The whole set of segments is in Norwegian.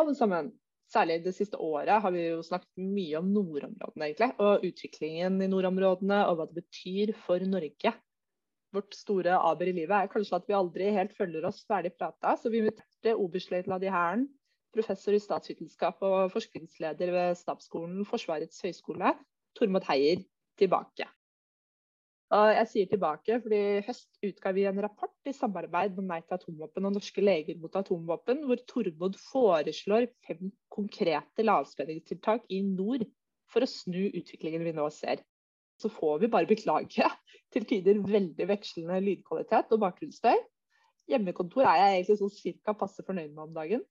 alle sammen. Særlig det siste året har vi jo snakket mye om nordområdene, egentlig. Og utviklingen i nordområdene, og hva det betyr for Norge. Vårt store aber i livet er kanskje at vi aldri helt følger oss ferdig prata, så vi inviterte oberstløytnant i Hæren, professor i statsvitenskap og forskningsleder ved Stabsskolen Forsvarets høgskole, Tormod Heier, tilbake. Og jeg sier tilbake, fordi I høst utga vi en rapport i samarbeid med Nei til atomvåpen og Norske leger mot atomvåpen, hvor Tormod foreslår fem konkrete lavspenningstiltak i nord for å snu utviklingen vi nå ser. Så får vi bare beklage til tider veldig vekslende lydkvalitet og bakgrunnsstøy. Hjemmekontor er jeg egentlig sånn cirka passe fornøyd med om dagen.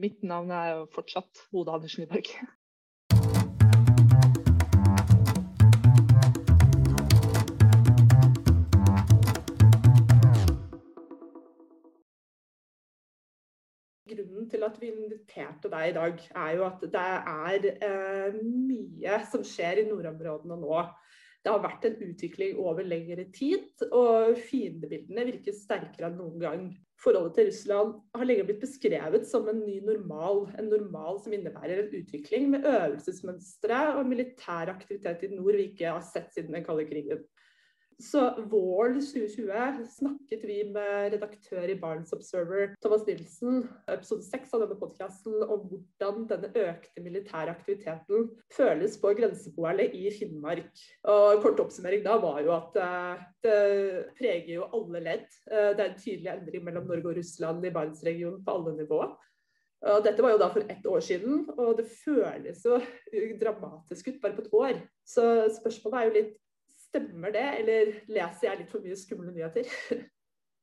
Mitt navn er fortsatt Oda Andersen Nyborg. grunnen til at vi inviterte deg i dag, er jo at det er eh, mye som skjer i nordområdene nå. Det har vært en utvikling over lengre tid, og fiendebildene virker sterkere enn noen gang. Forholdet til Russland har lenge blitt beskrevet som en ny normal. En normal som innebærer en utvikling med øvelsesmønstre og militær aktivitet i nord vi ikke har sett siden den kalde krigen. Så våren 2020 snakket vi med redaktør i Barents Observer, Thomas Nilsen, episode 6 av denne podkasten, om hvordan denne økte militære aktiviteten føles på grenseboerne i Finnmark. Og kort oppsummering da var jo at uh, det preger jo alle ledd. Uh, det er en tydelig endring mellom Norge og Russland i Barentsregionen på alle nivåer. Dette var jo da for ett år siden, og det føles jo dramatisk ut bare på et år. Så spørsmålet er jo litt Stemmer det, eller leser jeg litt for mye skumle nyheter?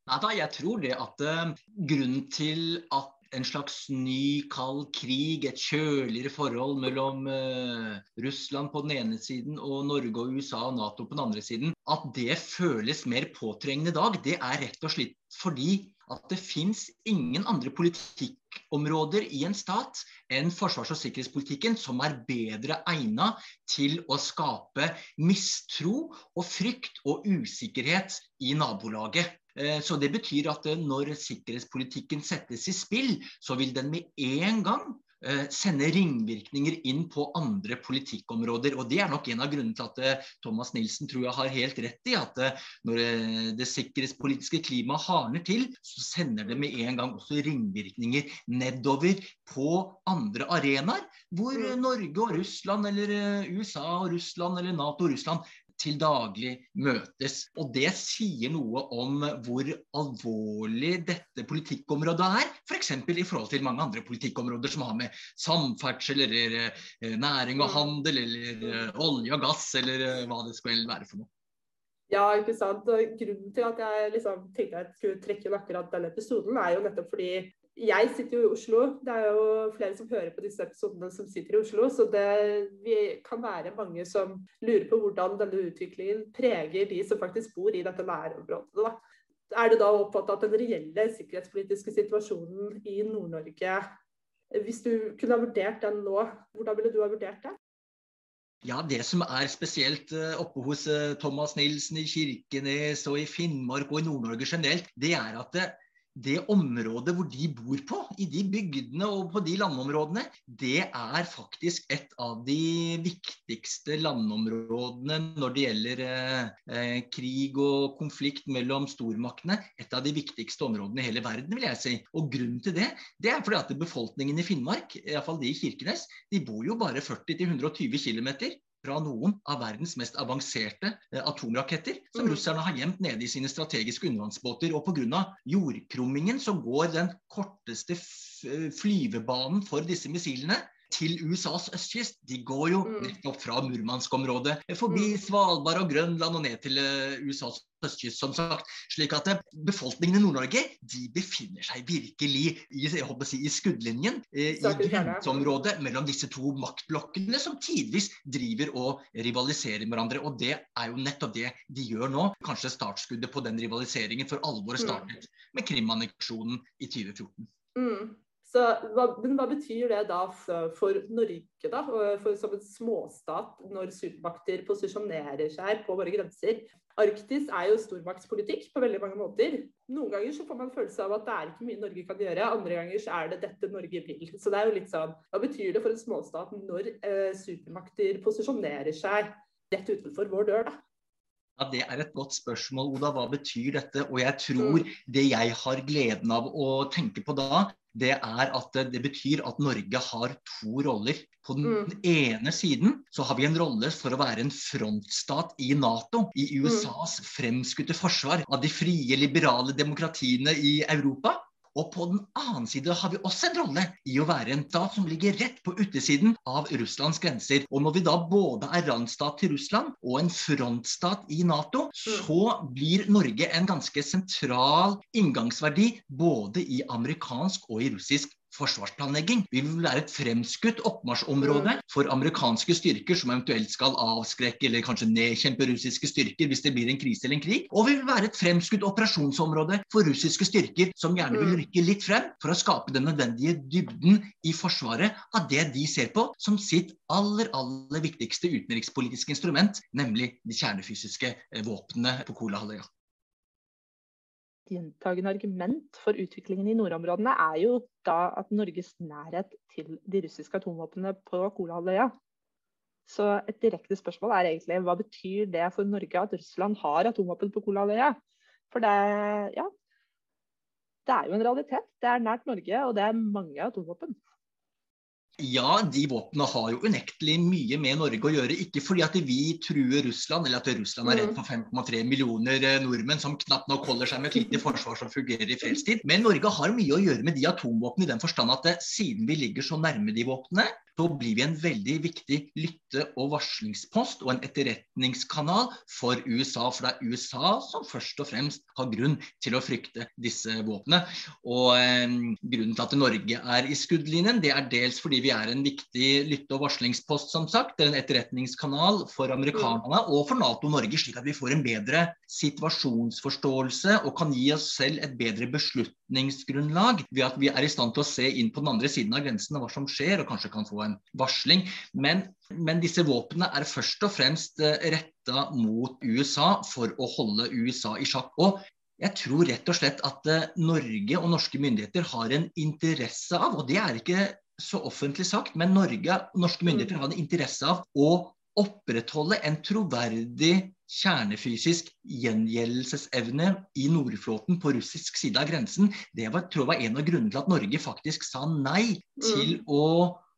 Nei jeg tror det at uh, grunnen til at en slags ny kald krig, et kjøligere forhold mellom uh, Russland på den ene siden og Norge og USA og Nato på den andre siden, at det føles mer påtrengende i dag, det er rett og slett fordi at det fins ingen andre politikkområder i en stat enn forsvars- og sikkerhetspolitikken som er bedre egna til å skape mistro og frykt og usikkerhet i nabolaget. Eh, så Det betyr at eh, når sikkerhetspolitikken settes i spill, så vil den med en gang sende ringvirkninger inn på andre politikkområder. og Det er nok en av grunnene til at eh, Thomas Nilsen tror jeg har helt rett i at eh, når det sikkerhetspolitiske klimaet hardner til, så sender det med en gang også ringvirkninger nedover på andre arenaer, hvor mm. Norge og Russland, eller USA og Russland, eller Nato og Russland til daglig møtes. Og det sier noe om hvor alvorlig dette politikkområdet er. F.eks. For i forhold til mange andre politikkområder som har med samferdsel eller eh, næring og handel eller eh, olje og gass eller eh, hva det skal være for noe. Ja, ikke sant. Og grunnen til at jeg liksom tenkte jeg skulle trekke inn akkurat denne episoden, er jo nettopp fordi jeg sitter jo i Oslo. Det er jo flere som hører på disse episodene som sitter i Oslo. Så det kan være mange som lurer på hvordan denne utviklingen preger de som faktisk bor i dette nærområdet. Da. Er det da oppfattet at den reelle sikkerhetspolitiske situasjonen i Nord-Norge Hvis du kunne ha vurdert den nå, hvordan ville du ha vurdert det? Ja, Det som er spesielt eh, oppe hos eh, Thomas Nilsen i Kirkenes og i Finnmark og i Nord-Norge generelt, det er at det, det området hvor de bor på, i de bygdene og på de landområdene, det er faktisk et av de viktigste landområdene når det gjelder eh, eh, krig og konflikt mellom stormaktene. Et av de viktigste områdene i hele verden, vil jeg si. Og grunnen til det, det er fordi at befolkningen i Finnmark, iallfall de i Kirkenes, de bor jo bare 40-120 km fra noen av verdens mest avanserte eh, atomraketter, som mm. russerne har gjemt nede i sine strategiske undervannsbåter. Og pga. jordkrummingen så går den korteste flyvebanen for disse missilene til USAs østkyst. De går jo mm. nettopp fra Murmansk-området, forbi mm. Svalbard og Grønland og ned til eh, USAs østkyst, som sagt. Slik at eh, befolkningen i Nord-Norge de befinner seg virkelig i, si, i skuddlinjen. Eh, I grenseområdet mellom disse to maktblokkene som tidvis driver og rivaliserer med hverandre. Og det er jo nettopp det de gjør nå. Kanskje startskuddet på den rivaliseringen for alvor mm. startet med Krim-anneksjonen i 2014. Mm. Så, hva, men hva betyr det da for Norge, da, for, som en småstat, når supermakter posisjonerer seg på våre grenser? Arktis er jo stormaktspolitikk på veldig mange måter. Noen ganger så får man følelse av at det er ikke mye Norge kan gjøre, andre ganger så er det dette Norge vil. Så det er jo litt sånn, Hva betyr det for en småstat når eh, supermakter posisjonerer seg rett utenfor vår dør, da? Ja, Det er et godt spørsmål, Oda. Hva betyr dette? Og jeg tror mm. det jeg har gleden av å tenke på da, det er at det betyr at Norge har to roller. På den mm. ene siden så har vi en rolle for å være en frontstat i Nato. I mm. USAs fremskutte forsvar av de frie, liberale demokratiene i Europa. Og på den annen side har vi også en rolle i å være en stat som ligger rett på utesiden av Russlands grenser. Og når vi da både er randstat til Russland og en frontstat i Nato, mm. så blir Norge en ganske sentral inngangsverdi både i amerikansk og i russisk forsvarsplanlegging. Vi vil være et fremskutt oppmarsjområde mm. for amerikanske styrker som eventuelt skal avskrekke eller kanskje nedkjempe russiske styrker hvis det blir en krise eller en krig. Og vi vil være et fremskutt operasjonsområde for russiske styrker som gjerne vil mm. rykke litt frem for å skape den nødvendige dybden i forsvaret av det de ser på som sitt aller, aller viktigste utenrikspolitiske instrument, nemlig de kjernefysiske eh, våpnene på Kolahalvøya gjentagende argument for utviklingen i nordområdene er jo da at Norges nærhet til de russiske atomvåpnene på Kolahalvøya. Så et direkte spørsmål er egentlig hva betyr det for Norge at Russland har atomvåpen på Kolahalvøya? For det, ja, det er jo en realitet. Det er nært Norge, og det er mange atomvåpen. Ja, de våpnene har jo unektelig mye med Norge å gjøre. Ikke fordi at vi truer Russland, eller at Russland er redd mm. for 5,3 millioner eh, nordmenn som knapt nok holder seg med et lite forsvar som fungerer i fredstid. Men Norge har mye å gjøre med de atomvåpnene i den forstand at eh, siden vi ligger så nærme de våpnene, så blir vi en veldig viktig lytte- og varslingspost og en etterretningskanal for USA. For det er USA som først og fremst har grunn til å frykte disse våpnene. Og eh, Grunnen til at Norge er i skuddlinjen, det er dels fordi vi er en viktig lytte- og varslingspost, som sagt. Det er en etterretningskanal for amerikanerne og for Nato-Norge, slik at vi får en bedre situasjonsforståelse og kan gi oss selv et bedre beslutningsgrunnlag ved at vi er i stand til å se inn på den andre siden av grensene hva som skjer, og kanskje kan få en varsling. Men, men disse våpnene er først og fremst eh, retta mot USA for å holde USA i sjakk. Og jeg tror rett og slett at eh, Norge og norske myndigheter har en interesse av, og det er ikke så offentlig sagt, men Norge og norske myndigheter har en interesse av å opprettholde en troverdig kjernefysisk gjengjeldelsesevne i Nordflåten på russisk side av grensen. Det var, tror jeg var en av grunnene til at Norge faktisk sa nei til mm. å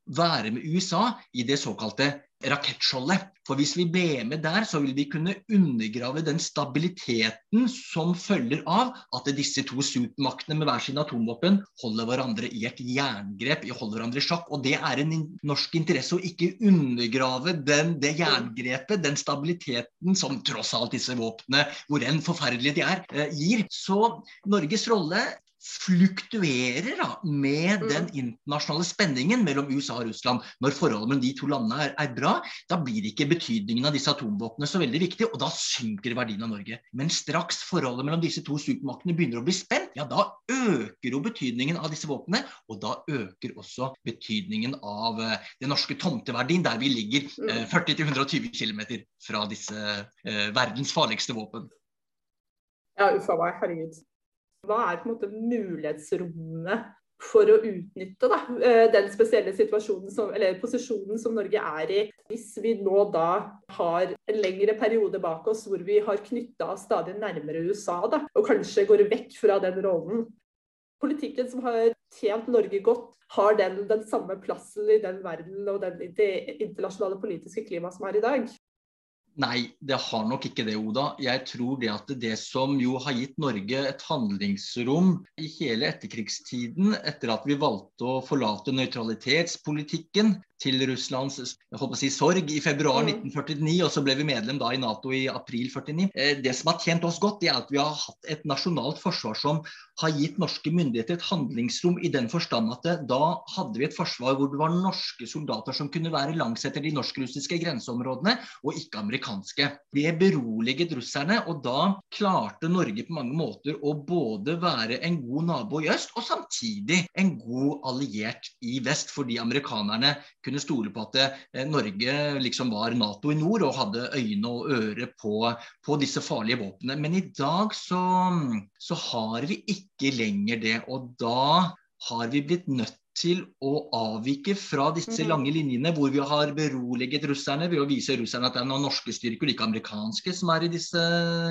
være med USA i det såkalte rakettskjoldet. For hvis vi ble med der, så vil vi kunne undergrave den stabiliteten som følger av at disse to supermaktene med hver sin atomvåpen holder hverandre i et jerngrep, holder hverandre i sjakk. Og det er en norsk interesse å ikke undergrave den, det jerngrepet, den stabiliteten som tross alt disse våpnene, hvor enn forferdelige de er, eh, gir. Så Norges rolle fluktuerer da, med mm. den internasjonale spenningen mellom USA og Russland. Når forholdet mellom de to landene er, er, bra, da blir ikke betydningen av disse atomvåpnene så veldig viktig, og da synker verdien av Norge. Men straks forholdet mellom disse to supermaktene begynner å bli spent, ja da øker jo betydningen av disse våpnene, og da øker også betydningen av uh, den norske tomteverdien, der vi ligger uh, 40-120 km fra disse uh, verdens farligste våpen. Ja, uffa meg. Herregud. Hva er på en måte mulighetsrommet for å utnytte da, eh, den spesielle situasjonen som, eller posisjonen som Norge er i, hvis vi nå da har en lengre periode bak oss hvor vi har knytta oss stadig nærmere USA, da, og kanskje går vekk fra den rollen. Politikken som har tjent Norge godt, har den den samme plassen i den verden og den, det internasjonale politiske klimaet som er i dag? Nei, det har nok ikke det, Oda. Jeg tror det at det som jo har gitt Norge et handlingsrom i hele etterkrigstiden, etter at vi valgte å forlate nøytralitetspolitikken til Russlands si, sorg i februar 1949, mm. og så ble vi medlem da i Nato i april 49. Eh, det som har tjent oss godt, det er at vi har hatt et nasjonalt forsvar som har gitt norske myndigheter et handlingsrom i den forstand at det, da hadde vi et forsvar hvor det var norske soldater som kunne være langs etter de norsk-russiske grenseområdene, og ikke amerikanske. Det beroliget russerne, og da klarte Norge på mange måter å både være en god nabo i øst, og samtidig en god alliert i vest, fordi amerikanerne kunne kunne stole på at eh, Norge liksom var Nato i nord og hadde øyne og øre på, på disse farlige våpnene. Men i dag så, så har vi ikke lenger det. Og da har vi blitt nødt til å avvike fra disse Mhm. lange linjene hvor vi har beroliget russerne ved å vise russerne at det er noen norske styrker, ikke amerikanske, som er i disse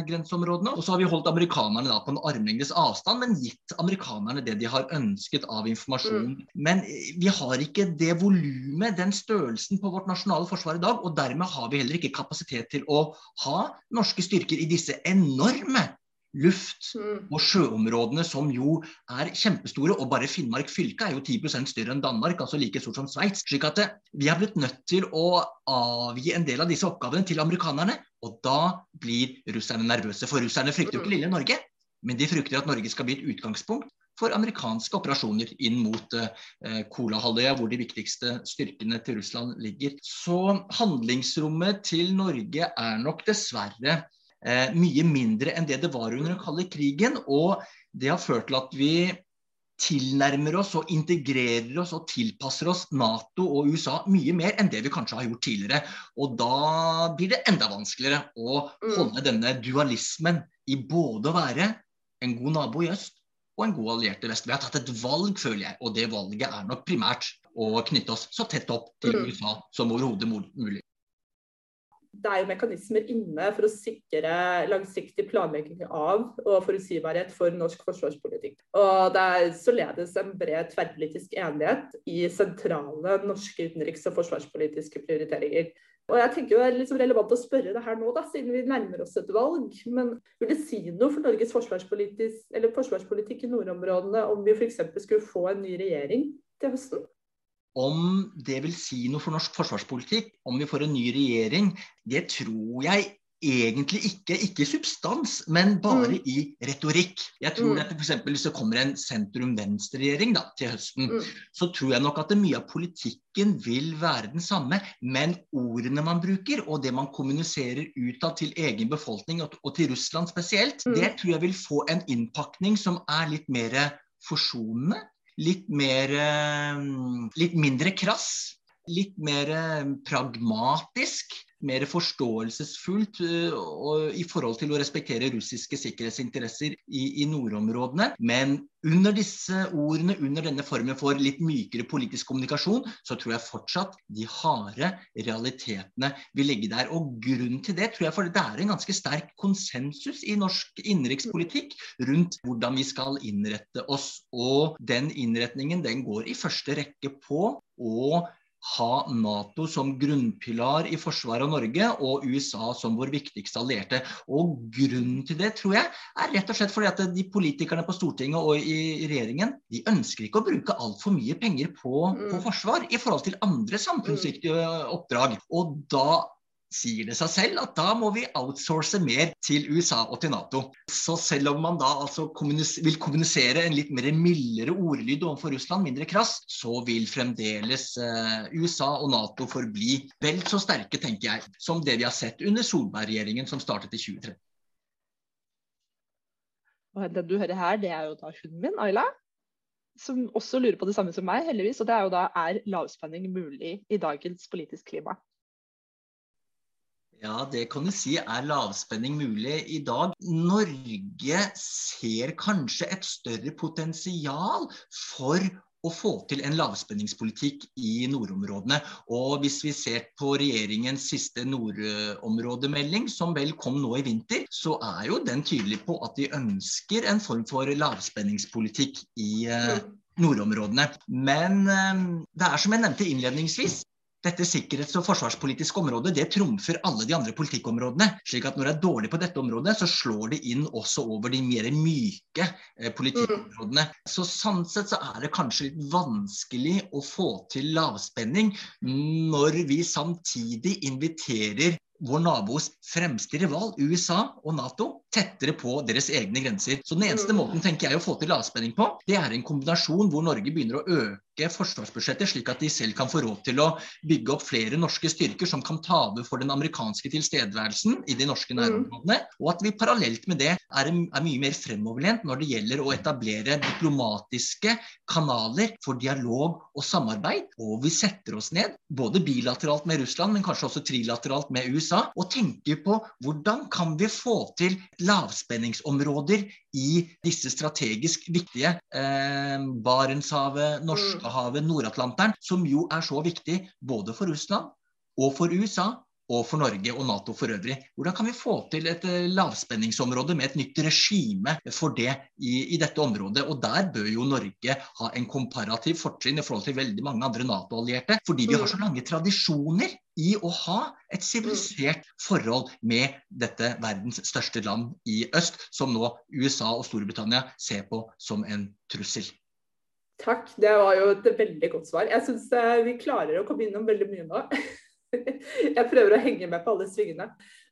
grenseområdene. Og så har vi holdt amerikanerne da på en armlengdes avstand, men gitt amerikanerne det de har ønsket av informasjon. Men eh, vi har ikke det volumet, den størrelsen på vårt nasjonale forsvar i dag, og dermed har vi heller ikke kapasitet til å ha norske styrker i disse enorme luft- Mm. og sjøområdene som jo er kjempestore. Og bare Finnmark fylke er jo 10% større enn Danmark, altså like stort som Sveits. Slik at eh, vi har blitt nødt til å avgi en del av disse oppgavene til amerikanerne. Og da blir russerne nervøse. For russerne frykter jo ikke lille Norge, men de frykter at Norge skal bli et utgangspunkt for amerikanske operasjoner inn mot eh, Kolahalvøya, hvor de viktigste styrkene til Russland ligger. Så handlingsrommet til Norge er nok dessverre eh, mye mindre enn det det var under den kalde krigen. Og det har ført til at vi tilnærmer oss og integrerer oss og tilpasser oss Nato og USA mye mer enn det vi kanskje har gjort tidligere. Og da blir det enda vanskeligere å Mm. holde denne dualismen i både å være en god nabo i øst og en god alliert i vest. Vi har tatt et valg, føler jeg, og det valget er nok primært å knytte oss så tett opp til Mm. USA som overhodet mulig. Det er jo mekanismer inne for å sikre langsiktig planlegging av og forutsigbarhet for norsk forsvarspolitikk. Og det er således en bred tverrpolitisk enighet i sentrale norske utenriks- og forsvarspolitiske prioriteringer. Og jeg tenker jo Det er liksom relevant å spørre det her nå, da, siden vi nærmer oss et valg. Men vil det si noe for Norges forsvarspolitikk, forsvarspolitikk i nordområdene om vi f.eks. skulle få en ny regjering til høsten? Om det vil si noe for norsk forsvarspolitikk, om vi får en ny regjering, det tror jeg egentlig ikke. Ikke i substans, men bare Mm. i retorikk. Jeg tror Mm. at eksempel Hvis det kommer en sentrum-venstre-regjering til høsten, Mm. så tror jeg nok at mye av politikken vil være den samme. Men ordene man bruker, og det man kommuniserer utad til egen befolkning, og til Russland spesielt, Mm. det tror jeg vil få en innpakning som er litt mer forsonende. Litt mer eh, Litt mindre krass. Litt mer eh, pragmatisk. Mer forståelsesfullt eh, i forhold til å respektere russiske sikkerhetsinteresser i, i nordområdene. Men under disse ordene, under denne formen for litt mykere politisk kommunikasjon, så tror jeg fortsatt de harde realitetene vil ligge der. Og grunnen til det tror jeg for det er en ganske sterk konsensus i norsk innenrikspolitikk rundt hvordan vi skal innrette oss. Og den innretningen den går i første rekke på å ha Nato som grunnpilar i forsvaret av Norge og USA som vår viktigste allierte. Og Grunnen til det tror jeg er rett og slett fordi at de politikerne på Stortinget og i regjeringen de ønsker ikke å bruke altfor mye penger på, på Mm. forsvar i forhold til andre samfunnsviktige oppdrag. Og da sier det seg selv at da må vi outsource mer til USA og til Nato. Så selv om man da altså kommunis vil kommunisere en litt mer mildere ordlyd overfor Russland, mindre krass, så vil fremdeles eh, USA og Nato forbli vel så sterke, tenker jeg, som det vi har sett under Solberg-regjeringen som startet i 2013. Og den du hører her, det er jo da hunden min, Ayla. Som også lurer på det samme som meg, heldigvis. Og det er jo da er lavspenning mulig i dagens politisk klima? Ja, det kan du si er lavspenning mulig i dag. Norge ser kanskje et større potensial for å få til en lavspenningspolitikk i nordområdene. Og hvis vi ser på regjeringens siste nordområdemelding, som vel kom nå i vinter, så er jo den tydelig på at de ønsker en form for lavspenningspolitikk i eh, nordområdene. Men eh, det er som jeg nevnte innledningsvis, dette sikkerhets- og forsvarspolitiske området det trumfer alle de andre politikkområdene. slik at når det er dårlig på dette området, så slår det inn også over de mer myke eh, politikkområdene. Så sånn sett så er det kanskje litt vanskelig å få til lavspenning når vi samtidig inviterer vår nabos fremste rival, USA og Nato, tettere på deres egne grenser. Så den eneste måten tenker jeg å få til lavspenning på, det er en kombinasjon hvor Norge begynner å øke forsvarsbudsjettet, slik at de selv kan få råd til å bygge opp flere norske styrker som kan ta over for den amerikanske tilstedeværelsen i de norske mm. nærområdene. Og at vi parallelt med det er, er mye mer fremoverlent når det gjelder å etablere diplomatiske kanaler for dialog og samarbeid. Og vi setter oss ned, både bilateralt med Russland, men kanskje også trilateralt med USA, og tenker på hvordan kan vi få til lavspenningsområder i disse strategisk viktige eh, Barentshavet, Norskehavet, Nord-Atlanteren, som jo er så viktig både for Russland og for USA og for Norge og Nato for øvrig. Hvordan kan vi få til et eh, lavspenningsområde med et nytt regime for det i, i dette området? Og Der bør jo Norge ha en komparativ fortrinn i forhold til veldig mange andre Nato-allierte, fordi vi har så lange tradisjoner i å ha et sivilisert forhold med dette verdens største land i øst, som nå USA og Storbritannia ser på som en trussel. Takk, det var jo et veldig godt svar. Jeg syns eh, vi klarer å komme innom veldig mye nå. Jeg prøver å henge med på alle svingene.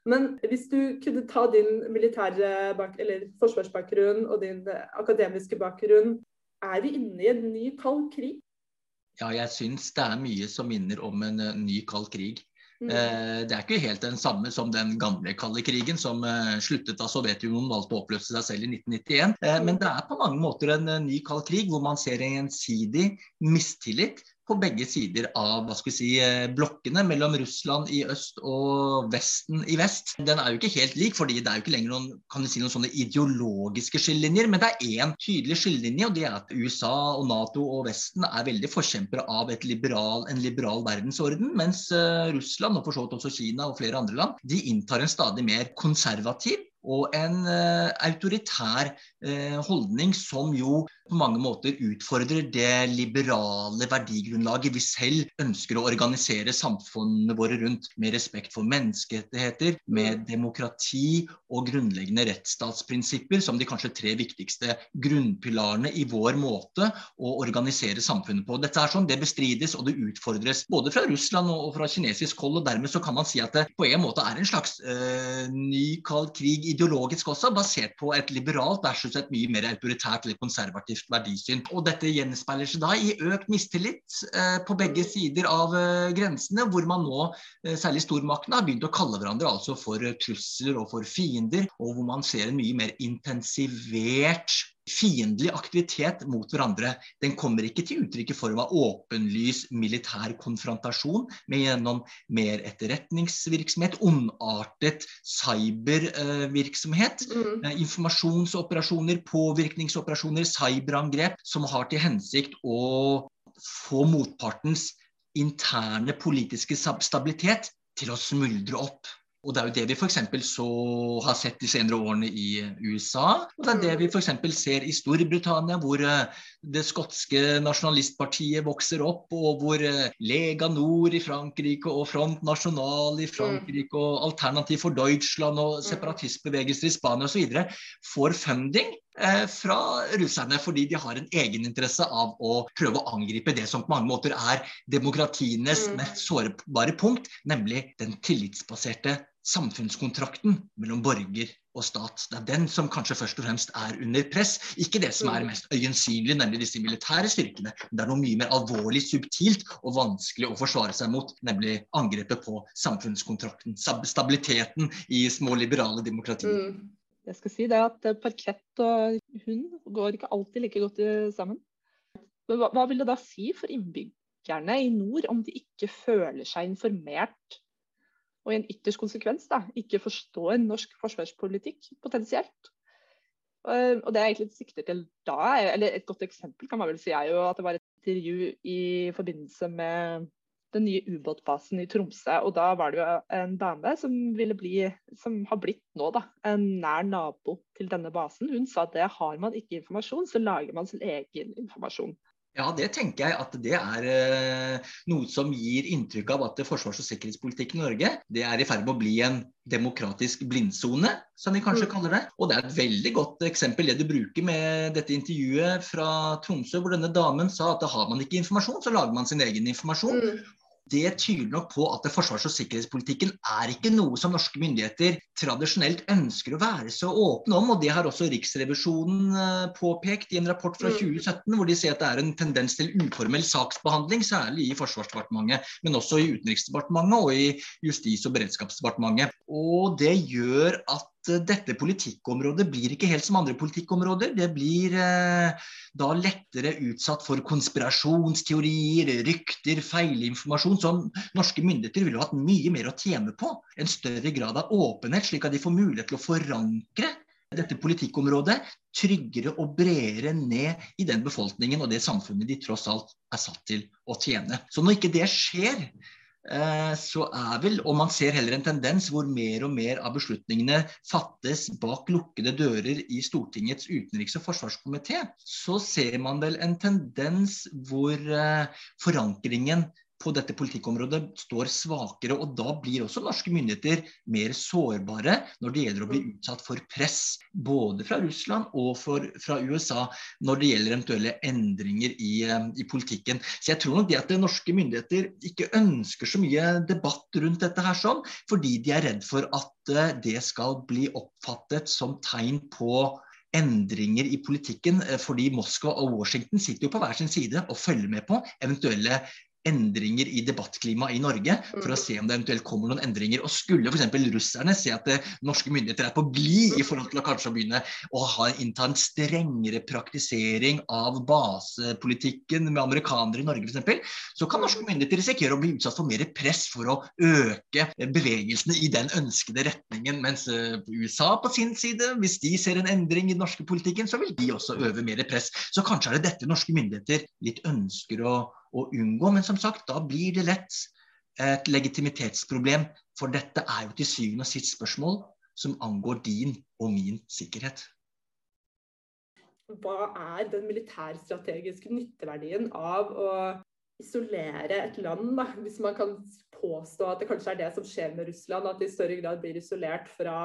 Men hvis du kunne ta din militære eller forsvarsbakgrunn og din akademiske bakgrunn, er vi inne i en ny kald krig? Ja, jeg syns det er mye som minner om en uh, ny kald krig. Mm. Det er ikke helt den samme som den gamle kalde krigen, som sluttet da Sovjetunionen valgte å oppløse seg selv i 1991. Mm. Men det er på mange måter en ny kald krig, hvor man ser en gjensidig mistillit på begge sider av hva skal vi si, eh, blokkene mellom Russland i øst og Vesten i vest. Den er jo ikke helt lik, fordi det er jo ikke lenger noen, kan si, noen sånne ideologiske skillelinjer. Men det er én tydelig skillelinje, og det er at USA og Nato og Vesten er veldig forkjempere av liberal, en liberal verdensorden, mens uh, Russland og for så vidt også Kina og flere andre land de inntar en stadig mer konservativ og en uh, autoritær holdning som jo på mange måter utfordrer det liberale verdigrunnlaget vi selv ønsker å organisere samfunnene våre rundt, med respekt for menneskerettigheter, med demokrati og grunnleggende rettsstatsprinsipper som de kanskje tre viktigste grunnpilarene i vår måte å organisere samfunnet på. Dette er sånn, Det bestrides og det utfordres både fra Russland og fra kinesisk hold. og Dermed så kan man si at det på en måte er en slags øh, ny kald krig ideologisk også, basert på et liberalt versus et mye mer autoritært eller konservativt verdisyn. Og dette gjenspeiler seg da i økt mistillit eh, på begge sider av eh, grensene, hvor man nå, eh, særlig stormaktene, har begynt å kalle hverandre altså for trusler og for fiender, og hvor man ser en mye mer intensivert fiendtlig aktivitet mot hverandre. Den kommer ikke til uttrykk i form av åpenlys militær konfrontasjon, men gjennom mer etterretningsvirksomhet, ondartet cybervirksomhet, mm. Eh, informasjonsoperasjoner, påvirkningsoperasjoner, cyberangrep, som har til hensikt å få motpartens interne politiske stabilitet til å smuldre opp. Og Det er jo det vi f.eks. så har sett de senere årene i USA. Og det er det vi f.eks. ser i Storbritannia, hvor eh, det skotske nasjonalistpartiet vokser opp, og hvor eh, Lega Nord i Frankrike og Front National i Frankrike og Alternativ for Deutschland og separatistbevegelser i Spania osv. får funding eh, fra russerne, fordi de har en egeninteresse av å prøve å angripe det som på mange måter er demokratienes mm. mest sårbare punkt, nemlig den tillitsbaserte samfunnskontrakten mellom borger og stat. Det er den som kanskje først og fremst er under press, ikke det som er mest øyensynlig, nemlig disse militære styrkene. Det er noe mye mer alvorlig, subtilt og vanskelig å forsvare seg mot, nemlig angrepet på samfunnskontrakten. Stabiliteten i små liberale demokratier. Mm. Jeg skal si det at parkett og hund går ikke alltid like godt sammen. Hva, hva vil det da si for innbyggerne i nord om de ikke føler seg informert og i en ytterst konsekvens da, ikke forstår norsk forsvarspolitikk potensielt. Og det jeg egentlig sikter til da, eller et godt eksempel kan man vel si, er jo at det var et intervju i forbindelse med den nye ubåtbasen i Tromsø. Og da var det jo en dame som bli, som har blitt nå da, en nær nabo til denne basen. Hun sa at det har man ikke informasjon, så lager man sin egen informasjon. Ja, det tenker jeg at det er eh, noe som gir inntrykk av at forsvars- og sikkerhetspolitikk i Norge det er i ferd med å bli en demokratisk blindsone, som vi kanskje mm. kaller det. Og det er et veldig godt eksempel det du bruker med dette intervjuet fra Tromsø, hvor denne damen sa at da har man ikke informasjon, så lager man sin egen informasjon. Mm. Det tyder nok på at forsvars- og sikkerhetspolitikken er ikke noe som norske myndigheter tradisjonelt ønsker å være så åpne om. og Det har også Riksrevisjonen eh, påpekt i en rapport fra 2017, mm. hvor de ser at det er en tendens til uformell saksbehandling, særlig i Forsvarsdepartementet, men også i Utenriksdepartementet og i Justis- og beredskapsdepartementet. Og Det gjør at Eh, dette politikkområdet blir ikke helt som andre politikkområder. Det blir eh, da lettere utsatt for konspirasjonsteorier, rykter, feilinformasjon, som norske myndigheter ville hatt mye mer å tjene på. En større grad av åpenhet, slik at de får mulighet til å forankre dette politikkområdet tryggere og bredere ned i den befolkningen og det samfunnet de tross alt er satt til å tjene. Så når ikke det skjer, så er vel, og man ser heller en tendens hvor mer og mer av beslutningene fattes bak lukkede dører i Stortingets utenriks- og forsvarskomité, så ser man vel en tendens hvor eh, forankringen på dette politikkområdet står svakere. og Da blir også norske myndigheter mer sårbare når det gjelder å bli utsatt for press, både fra Russland og for, fra USA, når det gjelder eventuelle endringer i, eh, i, politikken. Så jeg tror nok det at norske myndigheter ikke ønsker så mye debatt rundt dette her sånn, fordi de er redd for at eh, det skal bli oppfattet som tegn på endringer i politikken, eh, fordi Moskva og Washington sitter jo på hver sin side og følger med på eventuelle endringer i debattklimaet i Norge, for å mm. se om det eventuelt kommer noen endringer. Og Skulle f.eks. russerne se at det, norske myndigheter er på glid i forhold til å kanskje begynne å ha, innta en strengere praktisering av basepolitikken med amerikanere i Norge f.eks., så kan norske myndigheter risikere å bli utsatt for mer press for å øke bevegelsene i den ønskede retningen. Mens eh, USA på sin side, hvis de ser en endring i den norske politikken, så vil de også øve mer press. Så kanskje er det dette norske myndigheter litt ønsker å å unngå. Men som sagt, da blir det lett et legitimitetsproblem. For dette er jo til syvende og sist spørsmål som angår din og min sikkerhet. Hva er den militærstrategiske nytteverdien av å isolere et land, da? hvis man kan påstå at det kanskje er det som skjer med Russland, at det i større grad blir isolert fra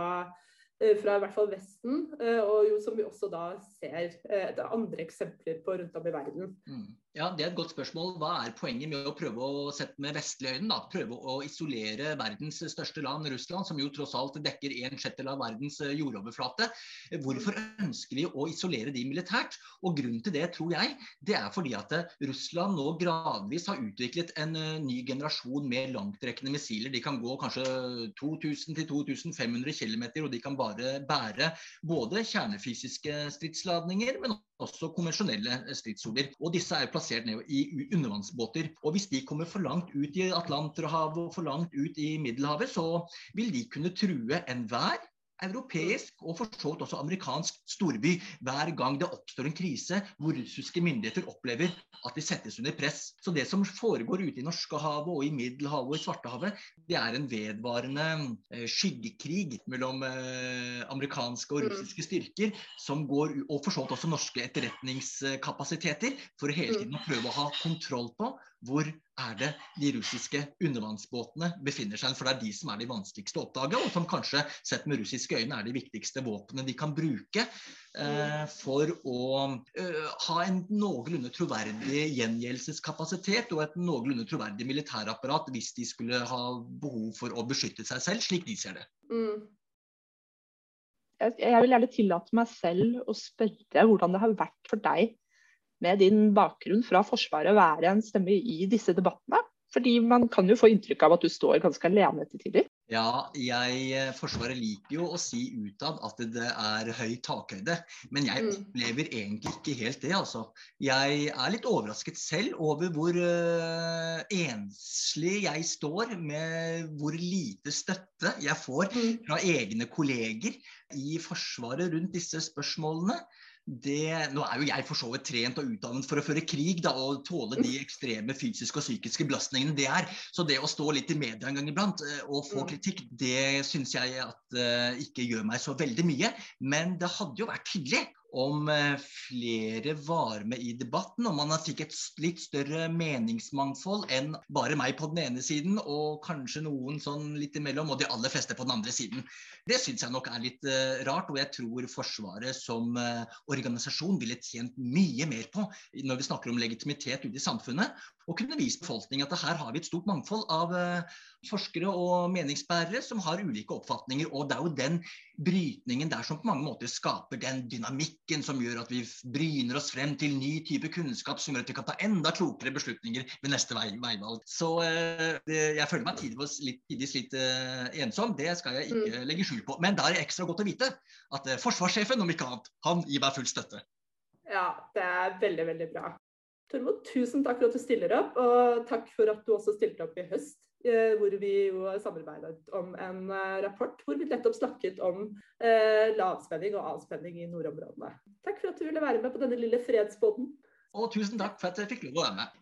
Eh, fra i hvert fall Vesten, eh, og jo, som vi også da ser eh, andre eksempler på rundt om i verden. Mm. Ja, Det er et godt spørsmål. Hva er poenget med å prøve å sette med vestlige øyne? da? Prøve å isolere verdens største land, Russland, som jo tross alt dekker en sjettedel av verdens jordoverflate. Hvorfor ønsker vi å isolere de militært? Og Grunnen til det tror jeg, det er fordi at Russland nå gradvis har utviklet en ny generasjon med langtrekkende missiler. De kan gå kanskje 2000-2500 km, og de kan bare bære både kjernefysiske stridsladninger, men også konvensjonelle stridshoder. Og disse er plassert ned i undervannsbåter. Og hvis de kommer for langt ut i Atlanterhavet og for langt ut i Middelhavet, så vil de kunne true enhver europeisk og for så vidt også amerikansk storby hver gang det oppstår en krise hvor russiske myndigheter opplever at de settes under press. Så det som foregår ute i Norskehavet og i Middelhavet og i Svartehavet, det er en vedvarende eh, skyggekrig mellom eh, amerikanske og mm. russiske styrker, som går, og for så vidt også norske etterretningskapasiteter, for hele mm. tiden å prøve å ha kontroll på hvor er det de russiske undervannsbåtene befinner seg. For det er de som er de vanskeligste å oppdage, og som kanskje sett med russiske øyne er de viktigste våpnene de kan bruke eh, for å eh, ha en noenlunde troverdig gjengjeldelseskapasitet og et noenlunde troverdig militærapparat hvis de skulle ha behov for å beskytte seg selv, slik de ser det. Mm. Jeg vil gjerne tillate meg selv å spørre hvordan det har vært for deg med din bakgrunn fra Forsvaret være en stemme i disse debattene? Fordi man kan jo få inntrykk av at du står ganske alene til tider. Ja, jeg, eh, Forsvaret liker jo å si utad at det er høy takhøyde. Men jeg mm. opplever egentlig ikke helt det, altså. Jeg er litt overrasket selv over hvor uh, enslig jeg står med hvor lite støtte jeg får mm. fra egne kolleger i Forsvaret rundt disse spørsmålene det, nå er jo jeg for så vidt trent og utdannet for å føre krig da, og tåle de ekstreme fysiske og psykiske belastningene det er. Så det å stå litt i media en gang iblant uh, og få kritikk, det syns jeg at uh, ikke gjør meg så veldig mye. Men det hadde jo vært hyggelig om eh, flere var med i debatten. Om man fikk et litt større meningsmangfold enn bare meg på den ene siden, og kanskje noen sånn litt imellom, og de aller fleste på den andre siden. Det syns jeg nok er litt uh, rart, og jeg tror Forsvaret som uh, organisasjon ville tjent mye mer på når vi snakker om legitimitet ute i samfunnet, og kunne vise befolkningen at her har vi et stort mangfold av uh, forskere og meningsbærere som har ulike oppfatninger. Og det er jo den brytningen der som på mange måter skaper den dynamikken som gjør at vi bryner oss frem til ny type kunnskap som gjør at vi kan ta enda klokere beslutninger ved neste vei, veivalg. Så uh, det, jeg føler meg tidvis litt, tidvis litt uh, ensom, det skal jeg ikke mm. legge skjul på. Men da er det ekstra godt å vite at forsvarssjefen, om ikke annet, han gir meg full støtte. Ja, det er veldig, veldig bra. Tormod, tusen takk for at du stiller opp, og takk for at du også stilte opp i høst. Eh, hvor vi jo samarbeidet om en eh, rapport hvor vi nettopp snakket om eh, lavspenning og avspenning i nordområdene. Takk for at du ville være med på denne lille fredsbåten. Og tusen takk for at jeg fikk lov å være med.